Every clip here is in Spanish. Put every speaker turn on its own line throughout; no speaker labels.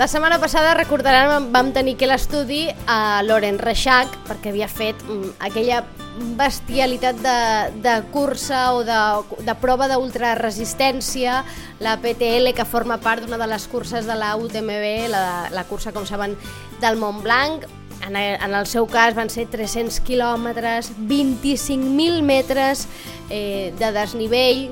La setmana passada, recordaran, vam tenir aquí l'estudi a Loren Reixac, perquè havia fet mm, aquella bestialitat de, de cursa o de, de prova d'ultraresistència, la PTL, que forma part d'una de les curses de la UTMB, la, la cursa, com saben, del Mont Blanc. En, en el seu cas van ser 300 quilòmetres, 25.000 metres eh, de desnivell,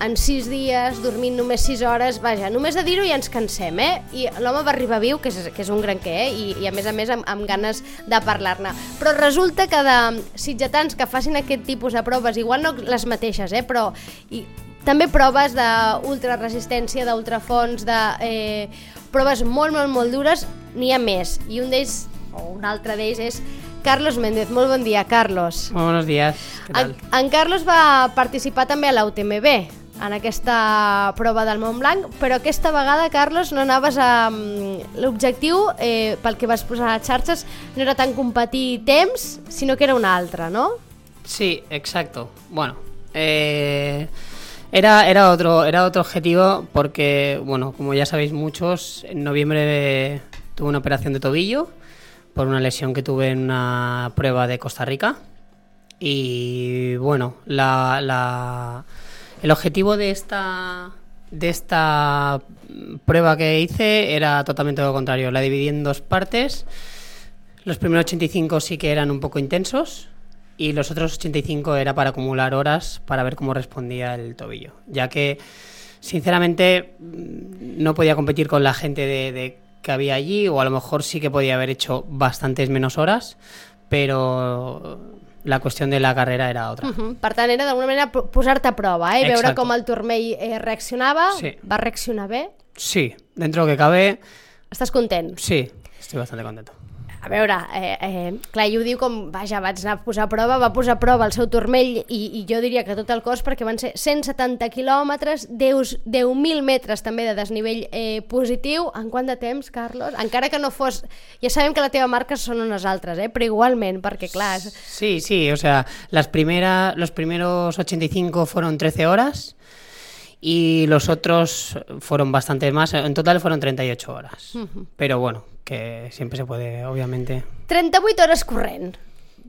en 6 dies, dormint només 6 hores, vaja, només de dir-ho ja ens cansem, eh? I l'home va arribar viu, que és, que és un gran què, eh? I, i a més a més amb, amb ganes de parlar-ne. Però resulta que de sitgetans que facin aquest tipus de proves, igual no les mateixes, eh? Però i, també proves d'ultraresistència, d'ultrafons, de eh, proves molt, molt, molt dures, n'hi ha més. I un d'ells, o un altre d'ells, és Carlos Méndez. Molt bon dia, Carlos.
Muy buenos días.
En, en Carlos va participar també a la UTMB, en aquesta prova del Mont Blanc, però aquesta vegada, Carlos, no anaves a... L'objectiu, eh, pel que vas posar a les xarxes, no era tant competir temps, sinó que era un altre, no?
Sí, exacto. Bueno, eh, era, era, otro, era otro objetivo porque, bueno, como ya sabéis muchos, en noviembre tuve una operación de tobillo por una lesión que tuve en una prueba de Costa Rica. Y bueno, la, la- el objetivo de esta, de esta prueba que hice era totalmente lo contrario. La dividí en dos partes. Los primeros 85 sí que eran un poco intensos y los otros 85 era para acumular horas para ver cómo respondía el tobillo. Ya que, sinceramente, mm, no podía competir con la gente de, que había allí o a lo mejor sí que podía haber hecho bastantes menos horas, pero la cuestión de la carrera era otra.
Uh -huh. Per tant, era d'alguna manera po- posar-te a prova, eh? Veure com el turmell eh, reaccionava.
Sí.
Va reaccionar bé.
Sí, dentro que cabe,
Estàs content?
sí, estoy bastante contento.
A veure, eh, eh, clar, ell ho diu com, vaja, vaig anar a posar a prova, va posar a prova el seu turmell i, i jo diria que tot el cos perquè van ser 170 quilòmetres, 10 10.000 metres també de desnivell eh, positiu. En quant de temps, Carlos? Encara que no fos... Ja sabem que la teva marca són unes altres, eh? però igualment, perquè clar... és-
Sí, sí, o sea, las primeras, los primeros 85 fueron 13 horas y los otros fueron bastante más, en total fueron 38 horas. Pero bueno, que siempre se puede, obviamente.
38 hores corrent,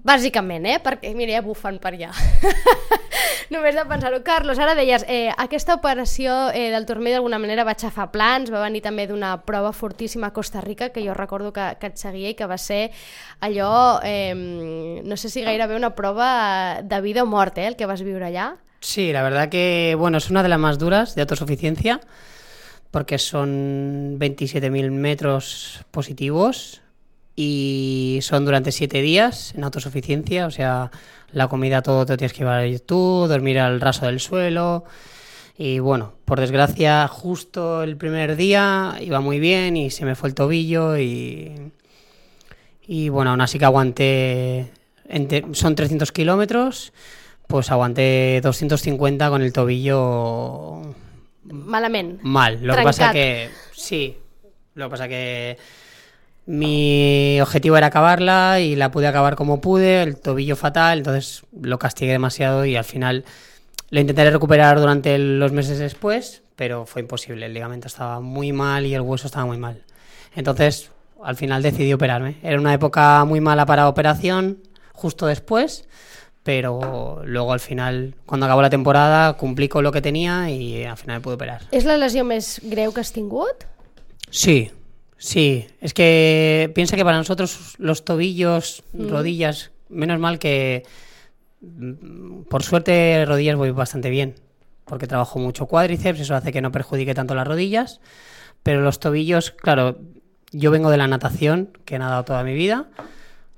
bàsicament, eh? Perquè, mira, ja bufen per allà. Només de pensar-ho. Carlos, ara deies, eh, aquesta operació eh, del turmell d'alguna manera va aixafar plans, va venir també d'una prova fortíssima a Costa Rica, que jo recordo que, que et seguia i que va ser allò, eh, no sé si gairebé una prova de vida o mort, eh, el que vas viure allà.
Sí, la verdad que, bueno, es una de las más duras de autosuficiencia porque son 27.000 metros positivos y son durante 7 días en autosuficiencia, o sea, la comida todo te tienes que llevar tú, dormir al raso del suelo. Y bueno, por desgracia justo el primer día iba muy bien y se me fue el tobillo y, y bueno, aún así que aguanté, son 300 kilómetros, pues aguanté 250 con el tobillo
Malament.
mal. Lo que pasa que sí, lo que pasa que mi objetivo era acabarla y la pude acabar como pude, el tobillo fatal, entonces lo castigué demasiado y al final lo intentaré recuperar durante los meses después, pero fue imposible, el ligamento estaba muy mal y el hueso estaba muy mal. Entonces, al final decidí operarme. Era una época muy mala para operación, justo después, pero luego al final, cuando acabó la temporada, cumplí con lo que tenía y al final pude operar.
És la lesió més greu que has tingut?
Sí, sí. Es que piensa que para nosotros los tobillos, rodillas, menos mal que mm, por suerte rodillas voy bastante bien, porque trabajo mucho cuádriceps, eso hace que no perjudique tanto las rodillas, pero los tobillos, claro, yo vengo de la natación, que he nadado toda mi vida,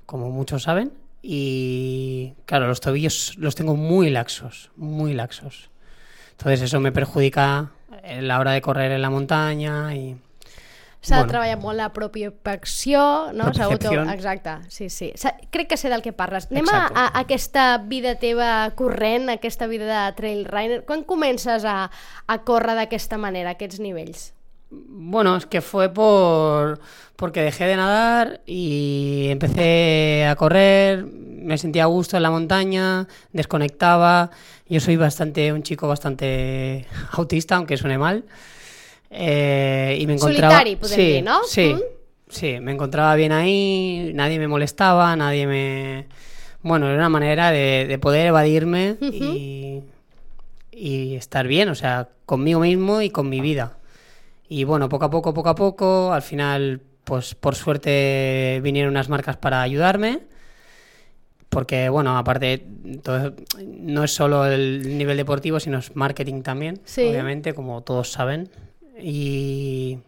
como muchos saben, y claro, los tobillos los tengo muy laxos, muy laxos. Entonces eso me perjudica en la hora de correr en la montaña y...
S'ha de
Bueno.
treballar molt la propiocepció, no?
Propiocepció.
Exacte, sí, sí. Crec que sé del que parles. Anem a, a aquesta vida teva corrent, aquesta vida de trail runner. Quan comences a, a córrer d'aquesta manera, a aquests nivells?
Bueno, es que fue por porque dejé de nadar y empecé a correr, me sentía a gusto en la montaña, desconectaba. Yo soy bastante un chico bastante autista, aunque suene mal. Eh, y me encontraba...
Solitari,
sí,
no?
Sí,
Mm.
sí, me encontraba bien ahí, nadie me molestaba, nadie me... Bueno, era una manera de, de poder evadirme y, y estar bien, o sea, conmigo mismo y con mi vida. Y bueno, poco a poco, poco a poco, al final, pues por suerte vinieron unas marcas para ayudarme. Porque, bueno, aparte, todo- no es solo el nivel deportivo, sino es marketing también,
Sí.
obviamente, como todos saben. Y,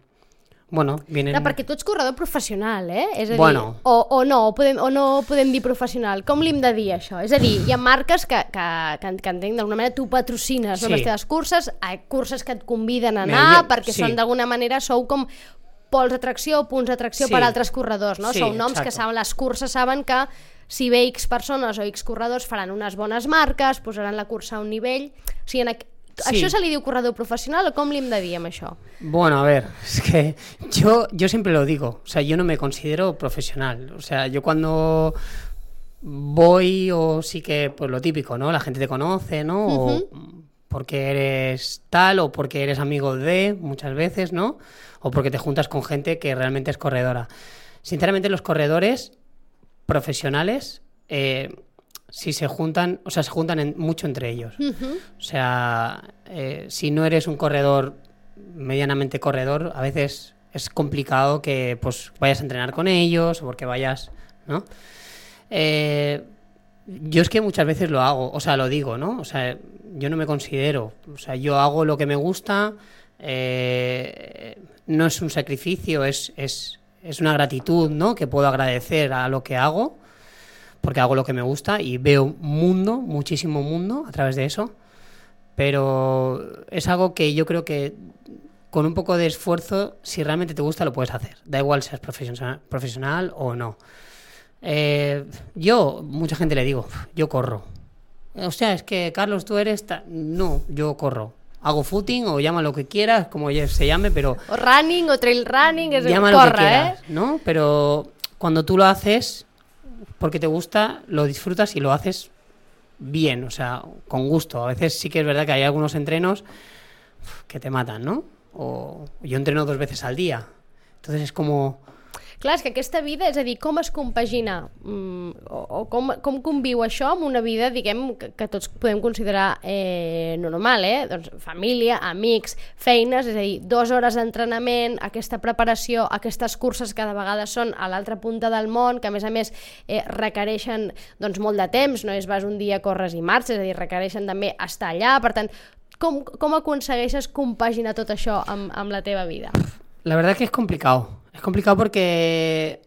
bueno, vienen...
No, perquè tu ets corredor professional, eh? És a dir,
Bueno.
o, o no, o, podem, o no podem dir professional. Com li hem de dir, això? És a dir, hi ha marques que, que, que, que entenc d'alguna manera tu patrocines
Sí.
les teves curses, ha curses que et conviden a
Mira,
anar
jo-
perquè
sí.
són d'alguna manera, sou com pols d'atracció o punts d'atracció
Sí.
per a altres corredors, no?
Sí,
Sou noms que
exacte.
saben, les curses saben que si ve X persones o X corredors faran unes bones marques, posaran la cursa a un nivell... O sigui, en.
Sí.
Això se li diu corredor professional o com li hem de dir amb això?
Bueno, a ver, es que yo, yo siempre lo digo, o sea, yo no me considero profesional, o sea, yo cuando voy o sí que, pues lo típico, ¿no? La gente te conoce, ¿no? O porque eres tal o porque eres amigo de, muchas veces, ¿no? O porque te juntas con gente que realmente es corredora. Sinceramente, los corredores profesionales, eh, si se juntan, o sea, se juntan en- mucho entre ellos. O sea, eh, si no eres un corredor medianamente corredor, a veces es complicado que pues vayas a entrenar con ellos o porque vayas, ¿no? Eh, yo es que muchas veces lo hago, o sea, lo digo, ¿no? O sea, yo no me considero, o sea, yo hago lo que me gusta, eh, no es un sacrificio, es, es, es una gratitud, ¿no? Que puedo agradecer a lo que hago, porque hago lo que me gusta y veo mundo, muchísimo mundo a través de eso, pero es algo que yo creo que con un poco de esfuerzo, si realmente te gusta, lo puedes hacer. Da igual seas profesional, profesional o no. Eh, yo, mucha gente le digo, yo corro. O sea, es que Carlos, tú eres... ta-". No, yo corro. Hago footing o llama lo que quieras, como se llame, pero
O running o trail running, és
llama lo que
eh?
quieras, ¿no? Pero cuando tú lo haces porque te gusta, lo disfrutas y lo haces bien, o sea, con gusto. A veces sí que es verdad que hay algunos entrenos que te matan, ¿no? O yo entreno dos veces al día. Entonces es como...
Clar, és que aquesta vida, és a dir, com es compagina mm, o, o com, com conviu això amb una vida, diguem, que, que tots podem considerar eh, normal, eh? Doncs família, amics, feines, és a dir, dues hores d'entrenament, aquesta preparació, aquestes curses que de vegades són a l'altra punta del món, que a més a més eh, requereixen doncs, molt de temps, no és vas un dia, corres i marxes, és a dir, requereixen també estar allà, per tant, com, com aconsegueixes compaginar tot això amb, amb la teva vida?
La verdad que es complicado. Es complicado porque...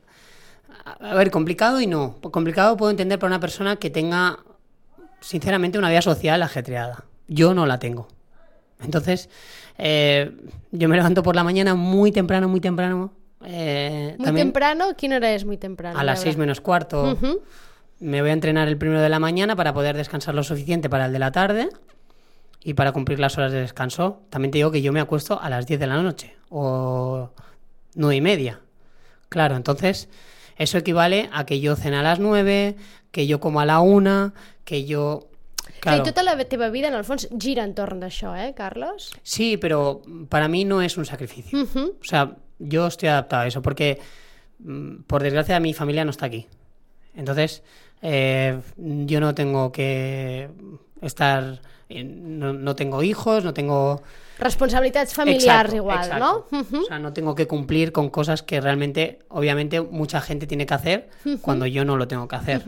A ver, complicado y no. Complicado puedo entender para una persona que tenga, sinceramente, una vida social ajetreada. Yo no la tengo. Entonces, eh, yo me levanto por la mañana muy temprano, muy temprano. eh,
Muy
también
temprano? Quina hora és muy temprano?
a las seis menos cuarto. Me voy a entrenar el primero de la mañana para poder descansar lo suficiente para el de la tarde y para cumplir las horas de descanso. También te digo que yo me acuesto a las 10 de la noche o nueve y media. Claro, entonces eso equivale a que yo cene a las 9, que yo como a la una, que yo...
Clar,
Claro.
I tota la teva vida, en el fons, gira entorn d'això, eh, Carlos?
Sí, pero para mí no es un sacrificio.
Ujú.
O sea, yo estoy adaptado a eso porque, mm, por desgracia, mi familia no está aquí. Entonces, eh, yo no tengo que estar, eh, no, no tengo hijos, no tengo...
Responsabilitats familiars
Exacto,
igual,
exacto.
no? Ujú.
O sea, no tengo que cumplir con cosas que realmente, obviamente, mucha gente tiene que hacer cuando yo no lo tengo que hacer.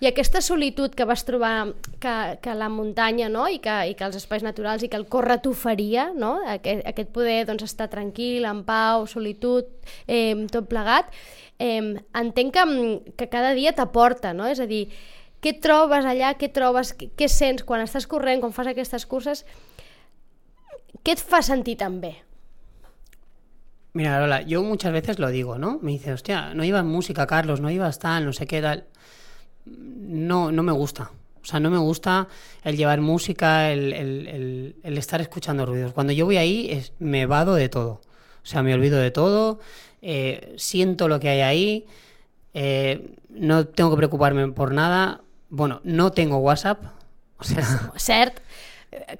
I aquesta solitud que vas trobar que, que la muntanya no? I, que, i que els espais naturals i que el córrer t'oferia, no? aquest, aquest poder doncs, estar tranquil, en pau, solitud, eh, tot plegat, eh, entenc que, que cada dia t'aporta, no? és a dir, què trobes allà, què trobes, què, què sents quan estàs corrent, quan fas aquestes curses, què et fa sentir tan bé?
Mira, Lola, yo muchas veces lo digo, ¿no? Me dice, hostia, no ibas música, Carlos, no ibas tal, no sé qué tal. No, no me gusta. O sea, no me gusta el llevar música, el, estar escuchando ruidos. Cuando yo voy ahí, me vado de todo. O sea, me olvido de todo, eh, siento lo que hay ahí, eh, no tengo que preocuparme por nada. Bueno, no tengo WhatsApp. O sea,
Cert,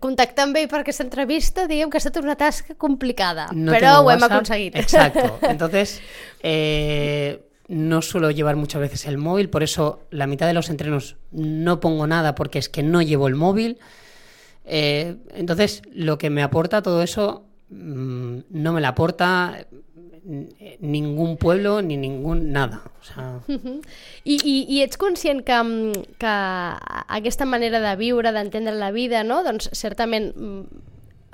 contactar amb ell per aquesta entrevista, diguem que ha estat una tasca complicada,
No
però ho hem aconseguit.
Exacto. Entonces, eh, no suelo llevar muchas veces el móvil, por eso la mitad de los entrenos no pongo nada porque es que no llevo el móvil. Eh, entonces, lo que me aporta todo eso mm, no me la aporta eh, ningún pueblo ni ningún nada. O sea,
I, i, I ets conscient que, mm, que aquesta manera de viure, d'entendre la vida, no? doncs certament mm,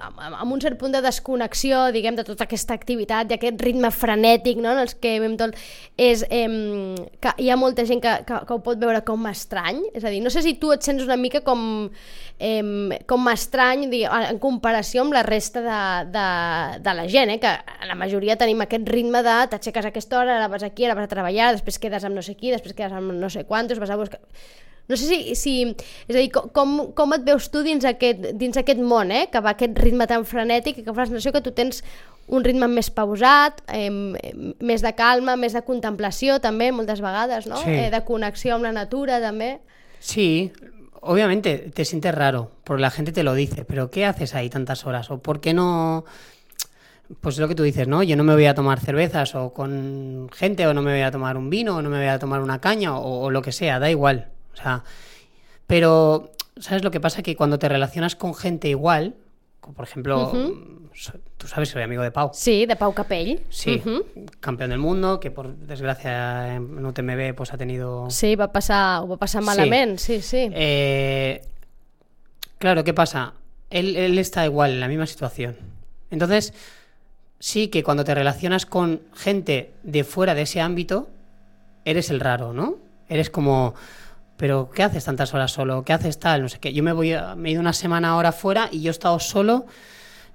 amb, un cert punt de desconnexió, diguem, de tota aquesta activitat, d'aquest ritme frenètic, no?, en els que vivim tot, és em, que hi ha molta gent que, que, que ho pot veure com estrany, és a dir, no sé si tu et sents una mica com, em, com estrany digue- en comparació amb la resta de, de, de la gent, eh? que la majoria tenim aquest ritme de t'aixeques a aquesta hora, ara vas aquí, ara vas a treballar, després quedes amb no sé qui, després quedes amb no sé quantos, vas a buscar... No sé si, si és a dir, co- com, com et veus tu dins aquest, dins aquest món, eh? que va aquest ritme tan frenètic i que fa la sensació que tu tens un ritme més pausat, eh, més de calma, més de contemplació també, moltes vegades, no?
Sí.
Eh, de connexió amb la natura també.
Sí, obviamente te sientes raro, porque la gente te lo dice, pero ¿qué haces ahí tantas horas? ¿O por qué no...? Pues lo que tú dices, ¿no? Yo no me voy a tomar cervezas o con gente, o no me voy a tomar un vino, o no me voy a tomar una caña, o, o lo que sea, da igual. O sea, pero, ¿sabes lo que pasa? Que cuando te relacionas con gente igual, como por ejemplo, tú sabes que soy amigo de Pau.
Sí, de Pau Capell.
Sí, campeón del mundo, que por desgracia en UTMB pues ha tenido
Sí, va passar, ho va passar
Sí.
malament, sí, sí.
Eh, claro, ¿qué pasa? Él, él está igual, en la misma situación. Entonces, sí que cuando te relacionas con gente de fuera de ese ámbito, eres el raro, ¿no? Eres como, pero ¿qué haces tantas horas solo? ¿Qué haces tal? No sé qué. Yo me voy, me he ido una semana ahora fuera y yo he estado solo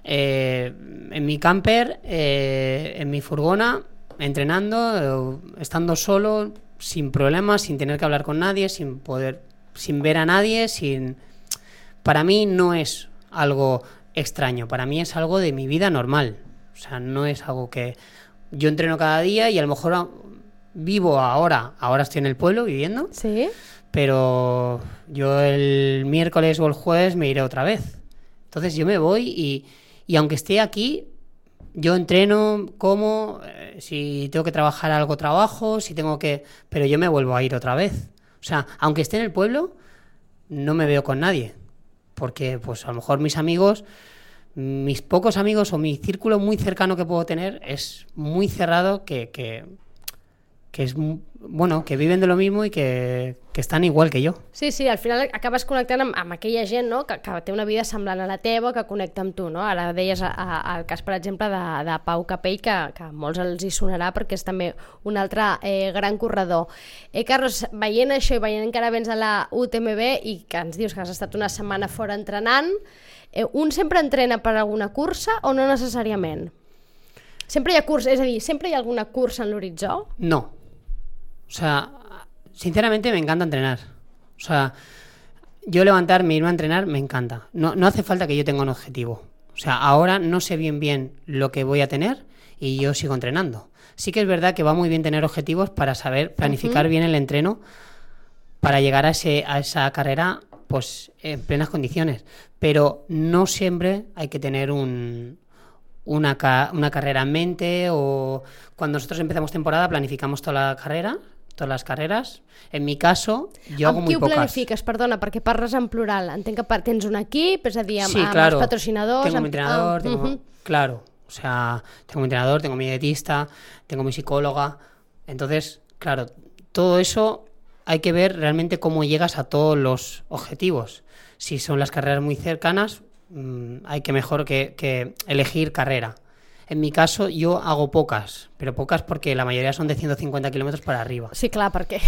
eh, en mi camper, eh, en mi furgona, entrenando, eh, estando solo, sin problemas, sin tener que hablar con nadie, sin poder, sin ver a nadie, sin. Para mí no es algo extraño, para mí es algo de mi vida normal. O sea, no es algo que yo entreno cada día y a lo mejor vivo ahora, ahora estoy en el pueblo viviendo,
Sí?
pero yo el miércoles o el jueves me iré otra vez. Entonces yo me voy y, y aunque esté aquí, yo entreno, como, eh, si tengo que trabajar algo, trabajo, si tengo que... Pero yo me vuelvo a ir otra vez. O sea, aunque esté en el pueblo, no me veo con nadie. Porque pues a lo mejor mis amigos, mis pocos amigos o mi círculo muy cercano que puedo tener es muy cerrado que... que que es mu- bueno, que viven de lo mismo y que, que están igual que yo.
Sí, sí, al final acabes connectant amb, amb aquella gent no? que, que té una vida semblant a la teva, que connecta amb tu. No? Ara deies a, a, el cas, per exemple, de, de Pau Capell, que, que a molts els hi sonarà perquè és també un altre eh, gran corredor. Eh, Carlos, veient això i veient que ara vens a la UTMB i que ens dius que has estat una setmana fora entrenant, eh, un sempre entrena per alguna cursa o no necessàriament? Sempre hi ha cursa, és a dir, sempre hi ha alguna cursa en l'horitzó?
No. O sea, sinceramente me encanta entrenar. O sea, yo levantarme, irme a entrenar, me encanta. No, no hace falta que yo tenga un objetivo. O sea, ahora no sé bien bien lo que voy a tener y yo sigo entrenando. Sí que es verdad que va muy bien tener objetivos para saber planificar bien el entreno para llegar a, ese, a esa carrera pues en plenas condiciones. Pero no siempre hay que tener un, una, ca- una carrera en mente o cuando nosotros empezamos temporada planificamos toda la carrera, todas las carreras. En mi caso, yo hago
amb
muy
qui ho
pocas.
planifiques? Perdona, perquè parles en plural. Entenc que tens un equip, és a dir, amb,
Sí,
amb
claro.
els patrocinadors...
Tengo
amb...
mi entrenador,
ah,
tengo, claro. O sea, tengo mi entrenador, tengo mi dietista, tengo mi psicóloga. Entonces, claro, todo eso hay que ver realmente cómo llegas a todos los objetivos. Si son las carreras muy cercanas, mm, hay que mejor que, que elegir carrera. En mi caso, yo hago pocas, pero pocas porque la mayoría son de 150 kilómetros para arriba.
Sí, clar, perquè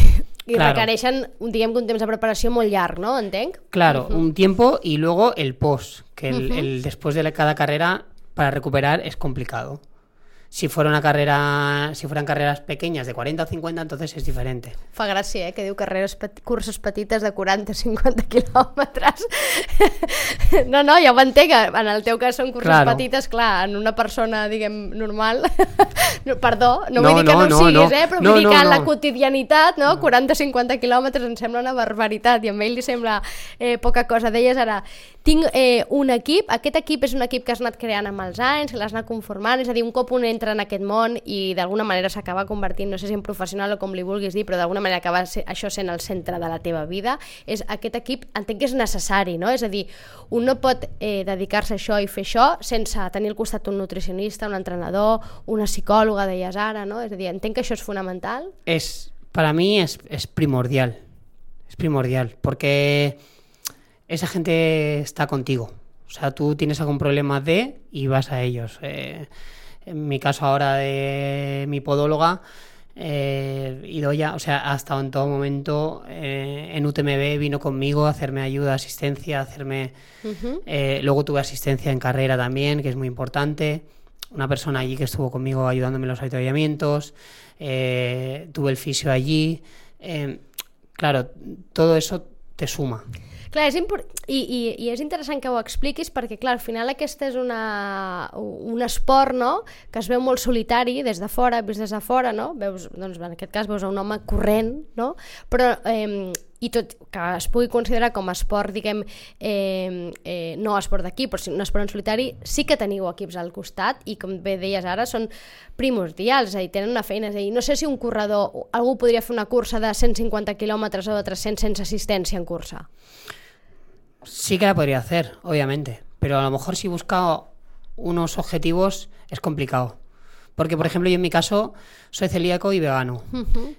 i
Claro.
requereixen, un- diguem que un temps de preparació molt llarg, no? Entenc?
Claro, un tiempo y luego el post, que el, el después de la- cada carrera para recuperar es complicado. Si fuera una carrera, si fueran carreras pequeñas de 40 o 50, entonces es diferente.
Fa gràcia, eh, que diu carreres pet curses petites de 40-50 quilòmetres. no, no, ja ho entenc, en el teu cas són curses
Claro.
petites, clar, en una persona, diguem, normal, no, perdó, no,
No,
vull dir que no,
no,
ho
no,
siguis,
no.
eh, però
No,
vull dir
no,
que en la
no.
quotidianitat, no, 40-50 quilòmetres em sembla una barbaritat i a ell li sembla eh, poca cosa. Deies ara, tinc eh, un equip, aquest equip és un equip que has anat creant amb els anys, l'has anat conformant, és a dir, un cop un entra en aquest món i d'alguna manera s'acaba convertint, no sé si en professional o com li vulguis dir, però d'alguna manera acaba ser, això sent el centre de la teva vida, és aquest equip entenc que és necessari, no? És a dir, un no pot eh, dedicar-se a això i fer això sense tenir al costat un nutricionista, un entrenador, una psicòloga, deies ara, no? És a dir, entenc que això és fonamental.
Es, para mí es, es primordial. Es primordial. Porque esa gente está contigo. O sea, tú tienes algún problema de y vas a ellos. Eh, en mi caso ahora de mi podóloga, eh, Idoya, o sea, ha estado en todo momento eh, en UTMB, vino conmigo a hacerme ayuda, asistencia, a hacerme... Eh, luego tuve asistencia en carrera también, que es muy importante. Una persona allí que estuvo conmigo ayudándome en los avituallamientos. Eh, tuve el fisio allí. Eh, claro, todo eso te suma.
Clar, és impor... I, i, I és interessant que ho expliquis perquè, clar, al final aquesta és una, un esport, no?, que es veu molt solitari des de fora, vist des de fora, no? Veus, doncs, en aquest cas veus un home corrent, no? Però, eh, i tot que es pugui considerar com a esport, diguem, eh, eh, no esport d'equip, però un esport en solitari, sí que teniu equips al costat i, com bé deies ara, són primordials, dir, tenen una feina, és a dir, no sé si un corredor, algú podria fer una cursa de 150 quilòmetres o de 300 sense assistència en cursa.
Sí que la podría hacer, obviamente. Pero a lo mejor si busca unos objetivos es complicado. Porque, por ejemplo, yo en mi caso soy celíaco y vegano.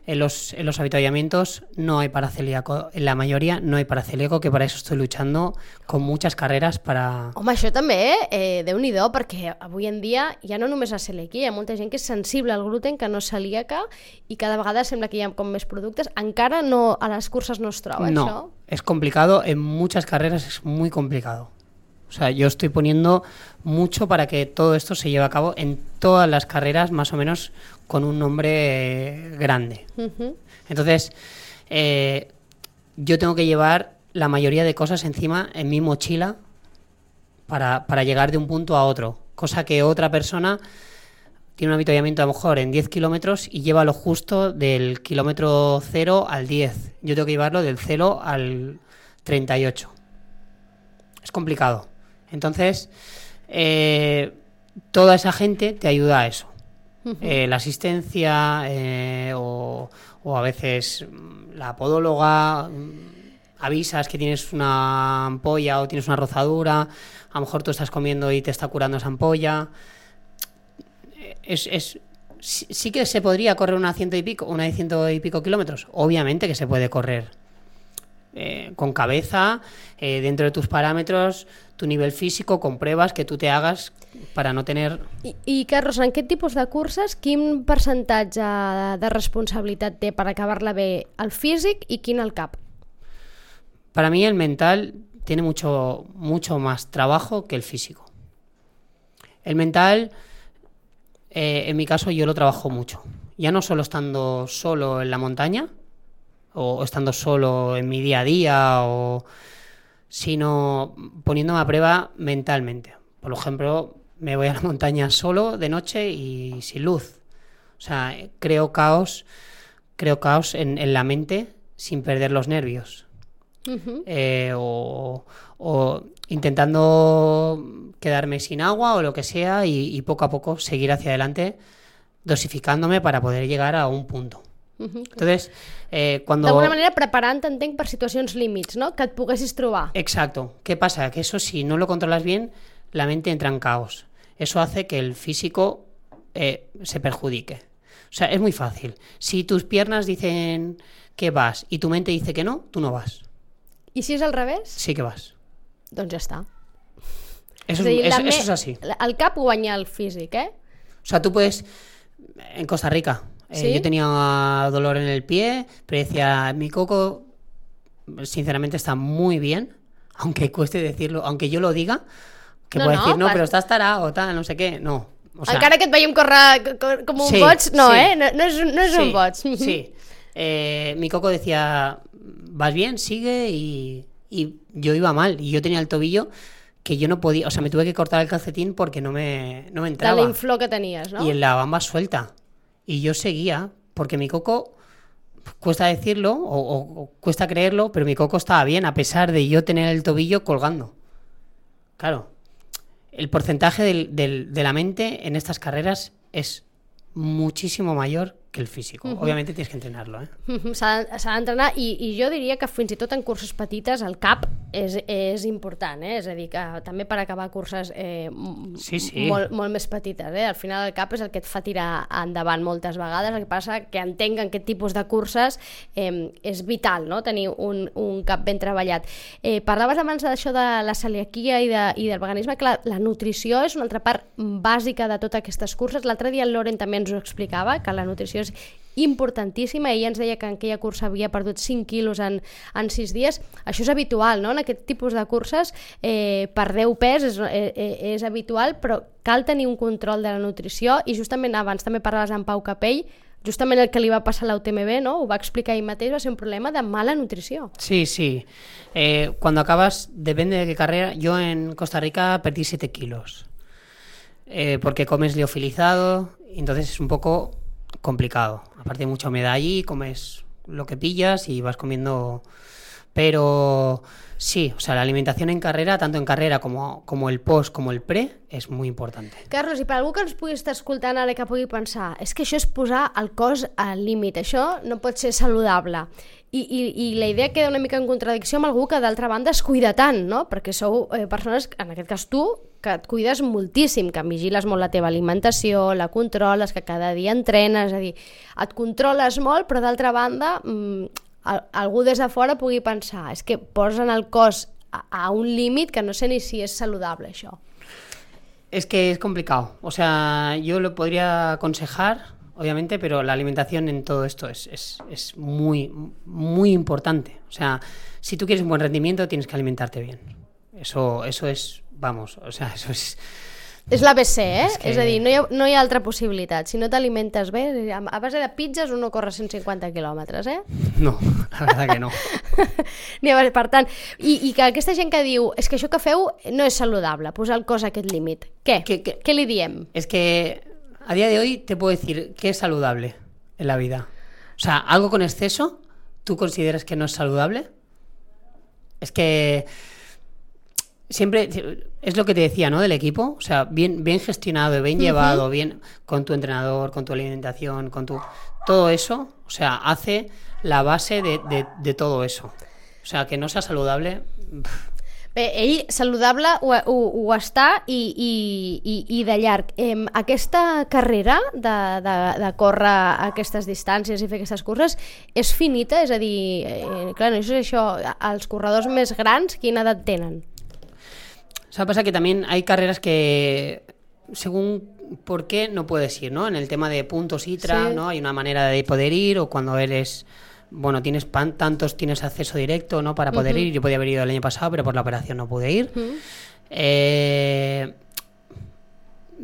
En los, en los avituallamientos no hay para celíaco. En la mayoría no hay para celíaco, que para eso estoy luchando con muchas carreras para...
Home, això també, eh, déu nhi perquè avui en dia ja no només la celiaquia, hi ha molta gent que és sensible al gluten, que no és celíaca, i cada vegada sembla que hi ha com més productes. Encara no, a les curses no es troba
no,
això.
es complicado. En muchas carreras es muy complicado. O sea, yo estoy poniendo mucho para que todo esto se lleve a cabo en todas las carreras, más o menos con un nombre grande. Entonces, eh, yo tengo que llevar la mayoría de cosas encima en mi mochila para, para llegar de un punto a otro. Cosa que otra persona tiene un avituallamiento a lo mejor en 10 kilómetros y lleva lo justo del kilómetro 0 al 10. Yo tengo que llevarlo del 0 al 38. Es complicado. Entonces, eh, toda esa gente te ayuda a eso. Eh, la asistencia eh, o, o a veces mm, la podóloga mm, avisas que tienes una ampolla o tienes una rozadura, a lo mejor tú estás comiendo y te está curando esa ampolla. Es, es- sí, sí que se podría correr una ciento y pico, una de ciento y pico kilómetros. Obviamente que se puede correr eh, con cabeza, eh, dentro de tus parámetros, tu nivel físico, con pruebas que tú te hagas para no tener
I, I Carlos, en aquest tipus de curses, quin percentatge de, de responsabilitat té per acabar-la bé el físic i quin el cap?
Para mí el mental tiene mucho, mucho más trabajo que el físico. El mental, eh, en mi caso, yo lo trabajo mucho. Ya no solo estando solo en la montaña, o estando solo en mi día a día, o, sino poniéndome a prueba mentalmente. Por ejemplo, me voy a la montaña solo de noche y sin luz. O sea, creo caos, creo caos en, en la mente sin perder los nervios. Eh, o, o intentando quedarme sin agua o lo que sea y, y poco a poco seguir hacia adelante dosificándome para poder llegar a un punto.
Ujú.
Entonces, eh, cuando...
D'alguna manera preparant, entenc, per situacions límits, no? Que et poguessis trobar.
Exacto. ¿Qué pasa? Que eso si no lo controlas bien, la mente entra en caos. Eso hace que el físico eh, se perjudique. O sea, es muy fácil. Si tus piernas dicen que vas y tu mente dice que no, tú no vas.
I si és al revés,
Sí que vas.
doncs ja està.
Eso,
dir,
es,
la
eso-
me-
eso es así.
El cap guanya el físic, eh?
O sea, tú puedes. En Costa Rica, eh,
¿Sí?
yo tenía dolor en el pie, pero decía, mi coco, sinceramente, está muy bien, aunque cueste decirlo, aunque yo lo diga, que
No,
puedo
no,
decir, no, pero estás tarado, tal, no sé qué. No, O sea,
Encara que et veiem córrer co- com un
Sí,
boig, no,
sí.
eh? No, no és, no és un
sí,
boig.
Sí. Eh, mi coco decía, vas bien, sigue, y, y yo iba mal. Y yo tenía el tobillo que yo no podía, o sea, me tuve que cortar el calcetín porque no me, no me entraba.
l'inflor que tenies, no?
Y en la bamba suelta. Y yo seguía, porque mi coco, cuesta decirlo, o, o- cuesta creerlo, pero mi coco estaba bien, a pesar de yo tener el tobillo colgando. Claro. El porcentaje del- de la mente en estas carreras es muchísimo mayor que el físico. Obviamente tienes que entrenarlo, ¿eh?
Mhm, S'ha s'ha d'entrenar i, i jo diria que fins i tot en curses petites el cap és, és important, eh? és a dir, que també per acabar curses eh,
Sí, sí.
Molt, molt més petites. Eh? Al final el cap és el que et fa tirar endavant moltes vegades, el que passa que entenc en aquest tipus de curses eh, és vital no? tenir un, un cap ben treballat. Eh, parlaves abans d'això de la celiaquia i, de, i del veganisme, clar, la nutrició és una altra part bàsica de totes aquestes curses. L'altre dia el Loren també ens ho explicava, que la nutrició és importantíssima. Ella ens deia que en aquella cursa havia perdut 5 quilos en, en 6 dies. Això és habitual, no? En aquest tipus de curses eh, perdeu pes és, eh, eh, és habitual, però cal tenir un control de la nutrició i justament abans també parlaves amb Pau Capell justament el que li va passar a la UTMB, no? ho va explicar ell mateix, va ser un problema de mala nutrició.
Sí, sí. Eh, cuando acabas, depende de qué carrera. Yo en Costa Rica perdí 7 kilos. Eh, porque comes liofilizado, entonces es un poco complicado. Aparte mucha humedad allí, comes lo que pillas y vas comiendo... Pero sí, o sea, la alimentación en carrera, tanto en carrera como, como el post, como el pre, es muy importante.
Carlos, i per algú que ens pugui estar escoltant ara que pugui pensar és que això és posar el cos al límit, això no pot ser saludable. I, i, I la idea queda una mica en contradicció amb algú que d'altra banda es cuida tant, no? Perquè sou eh, persones, en aquest cas tu, que et cuides moltíssim, que vigiles molt la teva alimentació, la controles, que cada dia entrenes, és a dir, et controles molt, però d'altra banda mm, algú des de fora pugui pensar és que posen el cos a, un límit que no sé ni si és saludable això.
Es que es complicado. O sea, yo lo podría aconsejar, obviamente, pero la alimentación en todo esto es, es, es muy, muy importante. O sea, si tú quieres un buen rendimiento, tienes que alimentarte bien. Eso, eso es, vamos, o sea, eso es...
És l'ABC, eh? És,
És que-
és a dir, no hi, ha, no hi ha altra possibilitat. Si no t'alimentes bé, a base de pizzas uno corre 150 quilòmetres, eh?
No, la verdad que no.
Per tant, i, i que aquesta gent que diu és que això que feu no és saludable, posar el cos a aquest límit. Què?
Que- que-
Què li diem?
Es que a día de hoy te puedo decir que es saludable en la vida. O sea, algo con exceso, ¿tú consideras que no es saludable? Es que siempre es lo que te decía, ¿no? Del equipo, o sea, bien, bien gestionado, bien llevado, bien con tu entrenador, con tu alimentación, con tu todo eso, o sea, hace la base de, de- de todo eso. O sea, que no sea saludable.
Bé, ell saludable ho, ho, ho està i, i, i, i de llarg. Eh, aquesta carrera de, de, de córrer aquestes distàncies i fer aquestes curses és finita? És a dir, eh, clar, no és això, els corredors més grans quina edat tenen?
O sea, pasa que también hay carreras que, según por qué, no puedes ir, ¿no? En el tema de puntos ITRA,
Sí.
¿no? Hay una manera de poder ir o cuando eres, bueno, tienes pan- tantos, tienes acceso directo, ¿no? Para poder ir. Yo podía haber ido el año pasado, pero por la operación no pude ir. Eh,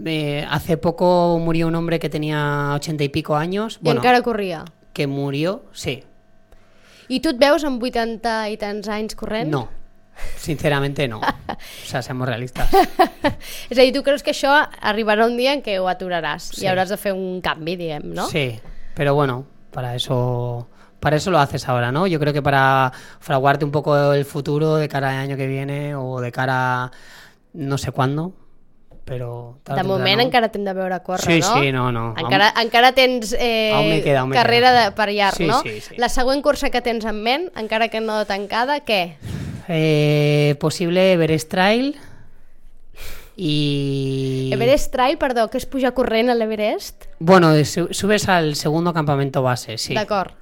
eh, hace poco murió un hombre que tenía ochenta y pico años.
I
Bueno,
encara corria.
que murió, sí.
I tu et veus amb 80 i tants anys corrent?
No. Sinceramente no. O sea, seamos realistas.
És a dir, tu creus que això arribarà un dia en què ho aturaràs
Sí.
i hauràs de fer un canvi, diguem, no?
Sí, pero bueno, para eso, para eso lo haces ahora, ¿no? Yo creo que para fraguarte un poco el futuro de cara al año que viene o de cara a no sé cuándo, pero
De moment
temprano-
encara t'hem de veure córrer,
Sí,
no?
sí, no, no.
Encara, encara tens eh,
queda,
carrera
queda.
de, per llarg,
Sí,
no?
sí, sí.
La següent cursa que tens en ment, encara que no tancada, què?
Eh, posible Everest Trail y...
Everest Trail, perdó, que és pujar corrent a l'Everest?
Bueno, su- subes al segundo campamento base, sí.
D'acord.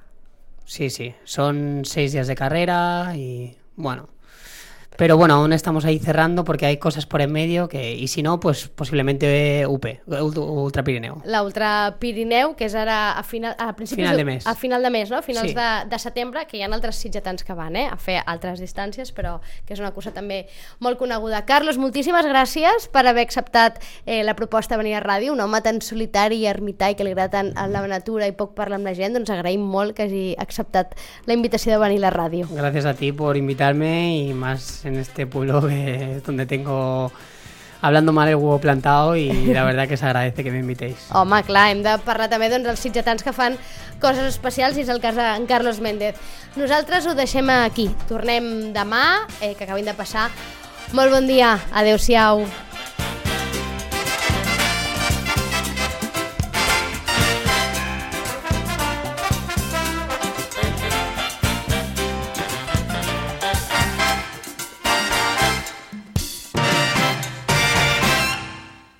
Sí, sí. Son seis días de carrera y bueno. Pero bueno, aún estamos ahí cerrando porque hay cosas por en medio que, y si no, pues posiblemente UP, Ultra Pirineu.
La Ultra Pirineu, que és ara a, final, a principis
Final de mes.
A final de mes, no? A finals
Sí.
de, de setembre, que hi ha altres sitgetans que van, eh? A fer altres distàncies, però que és una cosa també molt coneguda. Carlos, moltíssimes gràcies per haver acceptat eh, la proposta de venir a ràdio, un home tan solitari i ermità i que li agrada tant a la natura i poc parlar amb la gent, doncs agraïm molt que hagi acceptat la invitació de venir a la ràdio.
Gracias a ti por invitarme y más en este pueblo que es donde tengo hablando mal el huevo plantado y la verdad que se agradece que me invitéis.
Home, clar, hem de parlar també doncs, dels sitgetans que fan coses especials i és el cas d'en Carlos Méndez. Nosaltres ho deixem aquí. Tornem demà, eh, que acabin de passar. Molt bon dia. Adéu-siau.